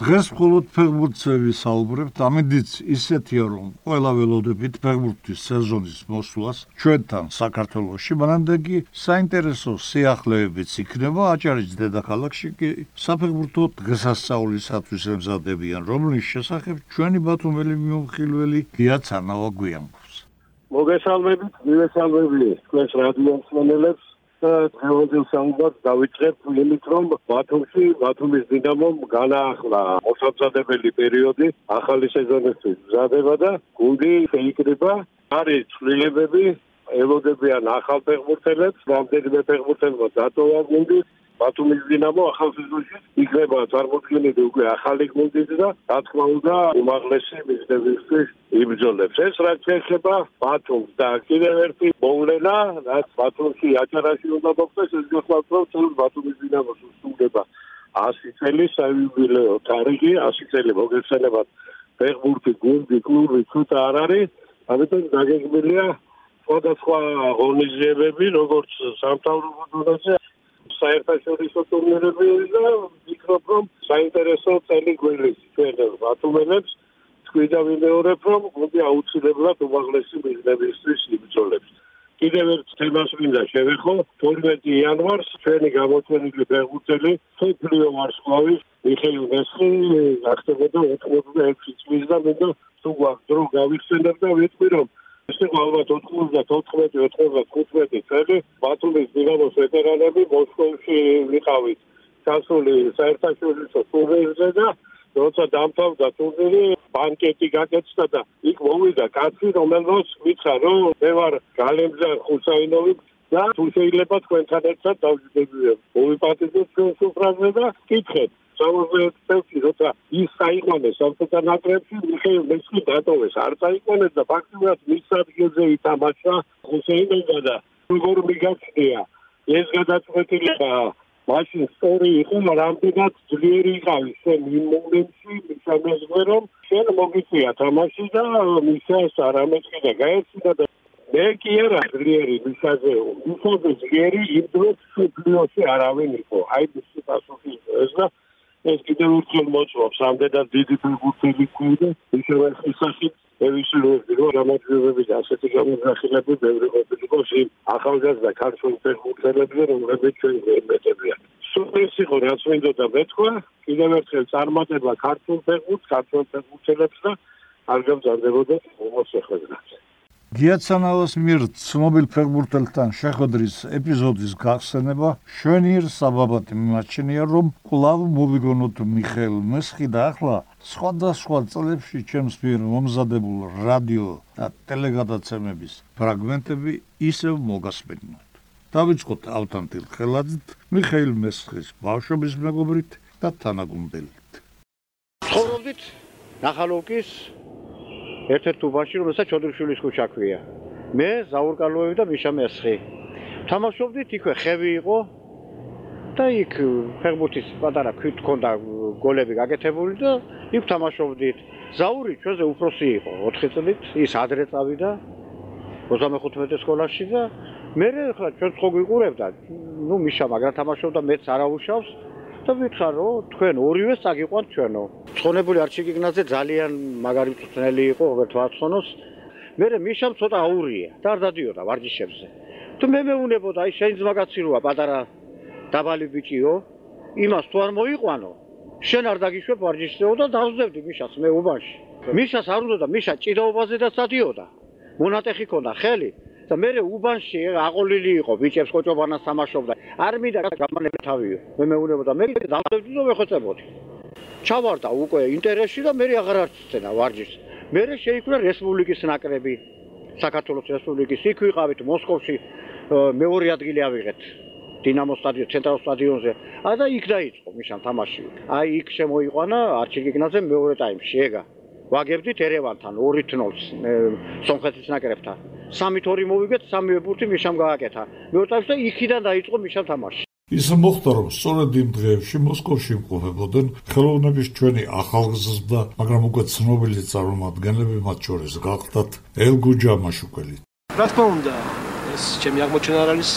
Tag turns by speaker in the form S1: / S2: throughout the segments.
S1: დღეს მხოლოდ ფეხბურთზე ვისაუბრებთ, ამედიც ისეთია, რომ ყველა ველოდებით ფეხბურთის სეზონის მოსვლას ჩვენთან საქართველოში, მანამდე კი საინტერესო სიახლეებიც იქნება აჭარის დედაქალაქში კი საფეხბურთო დღესასწაულისათვის ემზადებიან, რომლის შესახებ ჩვენი ბათუმელი მიმოხილველი გიაცანავა გვიამბობს.
S2: მოგესალმებით, მივესალმები თქვენს რადიო მსმენელებს. დღევანდელ სამბატ დავიწყებ იმით რომ ბათუმში ბათუმის დინამომ განაახლა მოსამზადებელი პერიოდი ახალი სეზონისთვის. მზადება და გუნდი შეიკრიბა არის ცვლილებები ელოდებიან ახალ ფეხბურთელებს რამდენიმე ფეხბურთელმა დატოვა გუნდი ბათუმის დინამო ახალ სეზონში იქნება წარმოქმნილი უკვე ახალი გუნდი და რა თქმა უნდა უმაღლესი მიზნებისთვის იბრძოლებს. ეს რაც შეეხება ბათუმს და კიდევ ერთი მოვლენა რაც ბათუმში აჭარაში უნდა მოხდეს ეს გახლავთ რომ თულ ბათუმის დინამოს უსტუმრება 100 წელი საიუბილეო თარიღი 100 წელი მოგეხსენებათ ფეხბურთი გუნდი კლუბი ცუთა არ არის ამიტომ დაგეგმილია სხვადასხვა ღონისძიებები როგორც სამთავრობო დონეზე საერთაშორისო ტურნირები და ვფიქრობ რომ საინტერესო წელი გვილის ჩვენ ბათუმელებს თქვიდა ვიმეორებ რომ გუნდი აუცილებლად უმაღლესი მიზნებისთვის იბრძოლებს კიდევ ერთ თემას მინდა შევეხო. 12 იანვარს ჩვენი გამოჩენილი ფეხბურთელი სოფლიო ვარსკვლავის მიხეილ მესხი გახდებოდა 86 წლის და მე თუ გვაქვს დრო გავიხსენებ და ვიტყვი რომ ეს იყო ალბათ 94-95 წელი ბათუმის დინამოს ვეტერანები მოსკოვში ვიყავით ჩასული საერთაშორისო ტურნირზე და როცა დამთავრდა ტურნირი ბანკეტი გაკეთდა და იქ მოვიდა კაცი რომელსაც მითხრა რომ მე ვარ გალემზარ ხუსაინოვი და თუ შეიძლება თქვენთან ერთად დავჯდებიან მოვიპატიოთ ჩვენ სუფრაზე და კითხეთ სამოძეთ წელს როცა ის საიყვანეს სამწუხარ ნაკრებში მიხეილ მესხი დატოვეს. არ საიყვანეს და ფაქტობრივად მის ადგილზე ითამაშა ხუსეინოვა და როგორ მიგაჩნია. ეს გადაწყვეტილება მაშინ სწორი იყო რამდენად ძლიერი იყავი შენ იმ მომენტში მისამეზღვე რომ შენ მოგიწია თამაში და მისას არამეც და გაეციდა და მე კი არა ძლიერი მისაზე მისაზე ძლიერი იმ დროს სუპლიოში არავინ იყო. აი ეს პასუხი ეს და ეს კიდევ უფრო მოწვავს ამდენად დიდი ფიგურები ქვია ისევე ისაში ევისურები რომ რამაჯერები და ასეთი გამოსახილები ბევრი ყოფილიყო იმ ახალგაზრდა ქართულ ფეხბურთელებზე რომლებიც ჩვენ გვემეტებიან სულ ეს იყო რაც მინდოდა მეთქვა. კიდევ ერთხელ წარმატება ქართულ ფეხბურთს ქართულ ფეხბურთელებს და არ გამზარდებოდა უმოსახლებლად
S1: გიაცანაოს მიერ ცნობილ ფეხბურთელთან შეხვედრის ეპიზოდის გახსენება შვენიერ საბაბად მიმაჩნია რომ კლავ მოვიგონოთ მიხეილ მესხი და ახლა სხვადასხვა წლებში ჩემს მიერ მომზადებულ რადიო და ტელეგადაცემების ფრაგმენტები ისევ მოგასმენთ დავიწყოთ ავთანტილ ხელაძით მიხეილ მესხის ბავშვობის მეგობრით და თანაგუნდელით
S3: ცხოვრობდით ნახალოვკის ერთ-ერთ უბანში, რომელსაც ჩოდრიშვილის ქუჩა ქვია. მე ზაურკალოევი და მიშა მესხი. თამაშობდით იქვე ხევი იყო და იქ ფეხბურთის პატარა ქვით ქონდა გოლები გაკეთებული და იქ თამაშობდით. ზაური ჩვენზე უფროსი იყო 4 წლით, ის ადრე წავიდა 35 სკოლაში და მე ხა ჩვენ ხო გვიყურებდა. ნუ მიშა მაგრამ თამაშობდა მეც არავუშავს. და ვითხარ რომ თქვენ ორივე წაგიყვანთ ჩვენო. ცხონებული არჩიკიგნაძე ძალიან მაგარი წვნელი იყო რობერტ ვაცხონოს. მე მიშამ ცოტა აურია და არ დადიოდა ვარჯიშებზე. თუ მე მეუნებოდა აი შენ ძმაკაცი როა პატარა დაბალი ბიჭიო, იმას თუ არ მოიყვანო, შენ არ დაგიშვებ ვარჯიშზეო და დავზევდი მიშას მე უბანში. მიშას არ უნდა და მიშა ჭიდაობაზე და სადიოდა. მონატეხი ქონდა ხელი და მე უბანში აყოლილი იყო ბიჭებს კოჭობანას თამაშობდა არ მინდა გამანები თავიო მე მეუბნებოდა მე დავდებდი და ვეხოცებოდი. ჩავარდა უკვე ინტერესში და მე აღარ არცენა ვარჯიშს. მე შეიქმნა რესპუბლიკის ნაკრები საქართველოს რესპუბლიკის იქ ვიყავით მოსკოვში მეორე ადგილი ავიღეთ დინამო სტადიონ ცენტრალ სტადიონზე. და იქ დაიწყო მიშან თამაში. აი იქ შემოიყვანა არჩიგიგნაძე მეორე ტაიმში ეგა ვაგებდით ერევანთან 2-0-ს სომხეთის ნაკრებთან. 3-2 მოვიგეთ, სამივე ბურთი მიშამ გააკეთა. მეურტავს და იქიდან დაიწყო მიშამ თამაში.
S1: ის მოხდა რომ სწორედ იმ დღეებში მოსკოვში იმყოფებოდნენ ხელოვნების ჩვენი ახალგაზრდა, მაგრამ უკვე ცნობილი წარმომადგენლები მათ შორის გახდათ ელგუ ჯამაშუკველი.
S4: რა თქმა უნდა, ეს ჩემი აღმოჩენა არ არის,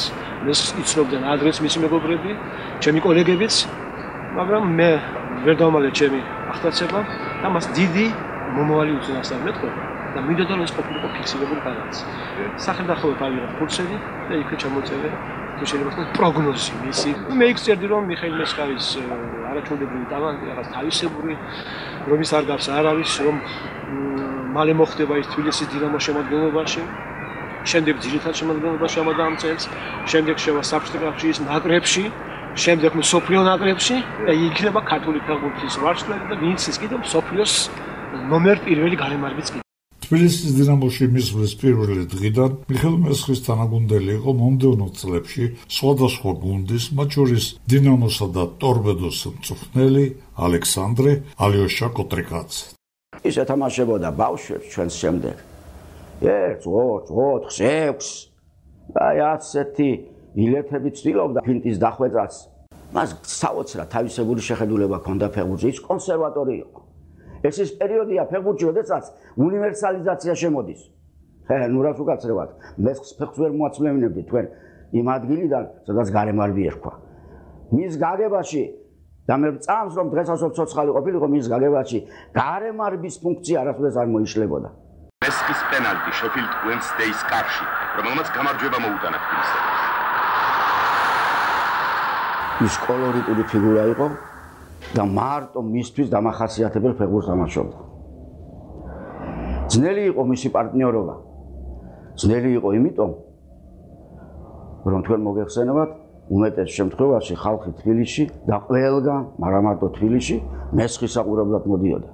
S4: ეს იცნობდნენ ადრეს მისი მეგობრები, ჩემი კოლეგებიც, მაგრამ მე ვერ დავმალე ჩემი ახტაცება და მას დიდი მომავალი უწინასწარ მეტყობა და მინდოდა რომ ეს ყოფილიყო ფიქსირებული განაც. სახელმწიფო თავი ფურცელი და იქ ჩამოწერე თუ შეიძლება თქვა პროგნოზი მისი. მე წერდი რომ მიხეილ მესკავის არაჩვეულებრივი ტალანტი, რაღაც თავისებური რომ ის არ გავს არავის რომ მალე მოხდება ის თბილისის დინამოს შემოადგენლობაში. შემდეგ ძირითად შემოადგენლობაში ამადამ წელს, შემდეგ შევა საბჭოთა კავშირის ნაკრებში, შემდეგ მსოფლიო ნაკრებში და იქნება ქართული ფეხბურთის ვარსკვლავი და ვინც ის კიდევ მსოფლიოს ნომერ პირველი გარემარბიც კი
S1: თბილისის დინამოში მისვლის პირველი დღიდან მიხელ მესხის თანაგუნდელი იყო მომდევნო წლებში სხვადასხვა გუნდის, მათ შორის დინამოსა და ტორპედოს მწვრთნელი ალექსანდრე ალიოშა კოტრიკაც.
S5: ის ეთამაშებოდა ბავშვებს ჩვენს შემდეგ. ერთ, ორ, ოთხ, ექვს. აი ასეთი ილეთები ცდილობდა ფინტის დახვეწას. მას საოცრად თავისებური შეხედულება ჰქონდა ფეხბურთში, ის კონსერვატორი იყო. ეს ის პერიოდია ფეხბურთში, როდესაც უნივერსალიზაცია შემოდის. ხე, ნუ რას უკაცრებად? მესხს ფეხს ვერ მოაცვლევინებდი თქვენ იმ ადგილიდან, სადაც გარემარბი ერქვა. მის გაგებაში და მე წამს რომ დღესაც ცოცხალი ყოფილიყო მის გაგებაში, გარემარბის ფუნქცია არასოდეს არ მოიშლებოდა.
S6: მესხის პენალტი შეფილდ უენსდეის კარში, რომელმაც გამარჯვება მოუტანა ფილსებს.
S5: ის კოლორიტული ფიგურა იყო, და მარტო მისთვის დამახასიათებელ ფეხბურთს თამაშობდა. ძნელი იყო მისი პარტნიორობა. ძნელი იყო იმიტომ, რომ თქვენ მოგეხსენებათ, უმეტეს შემთხვევაში ხალხი თბილისში და ყველგან, მაგრამ მარტო თბილისში მესხისაყურებლად მოდიოდა.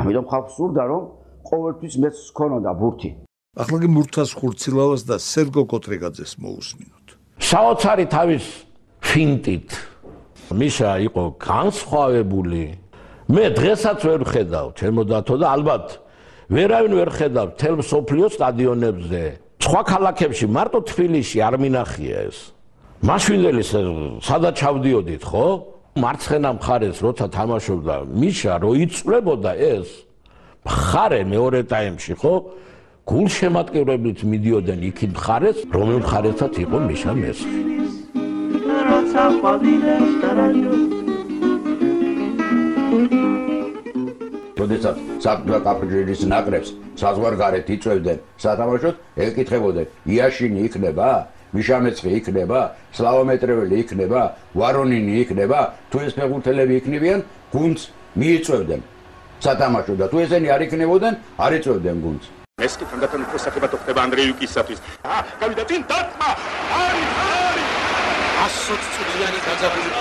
S5: ამიტომ ხალხს სურდა, რომ ყოველთვის მეც ქონოდა ბურთი.
S1: ახლა კი მურთას ხურცილავას და სერგო კოტრიგაძეს მოусმინოთ.
S7: საოცარი თავის ფინტით მიშა იყო განსხვავებული. მე დღესაც ვერ ხედავ ჩემო დათო და ალბათ ვერავინ ვერ ხედავ თელ სოფლიო სტადიონებზე. სხვა ქალაქებში მარტო თბილისში არ მინახია ეს. მაშინდელი სადაც ჩავდიოდით, ხო? მარცხენა მხარეს როცა თამაშობდა მიშა, რო იწლებოდა ეს მხარე მეორე ტაიმში, ხო? გულშემატკივრებით მიდიოდნენ იქით მხარეს, რომელ მხარესაც იყო მიშა მესხი. როცა ყვავილებს დარაჯო
S5: როდესაც საფრთხა კაპრიჟის ნაკრებს საზღვარგარეთ იწევდნენ სათამაშოდ ეკითხებოდნენ იაშინი იქნება მიშამეცხი იქნება სლავომეტრეველი იქნება ვარონინი იქნება თუ ეს ფეხბურთელები იქნებიან გუნდს მიიწევდნენ სათამაშოდ და თუ ესენი არ იქნებოდნენ არ იწევდნენ გუნდს.
S6: ეს კი თანდათან უფრო საკებათო ხდება ანდრეიუკისათვის. აა გავიდა წინ დათმა არის 発
S4: 足するやり風ぶり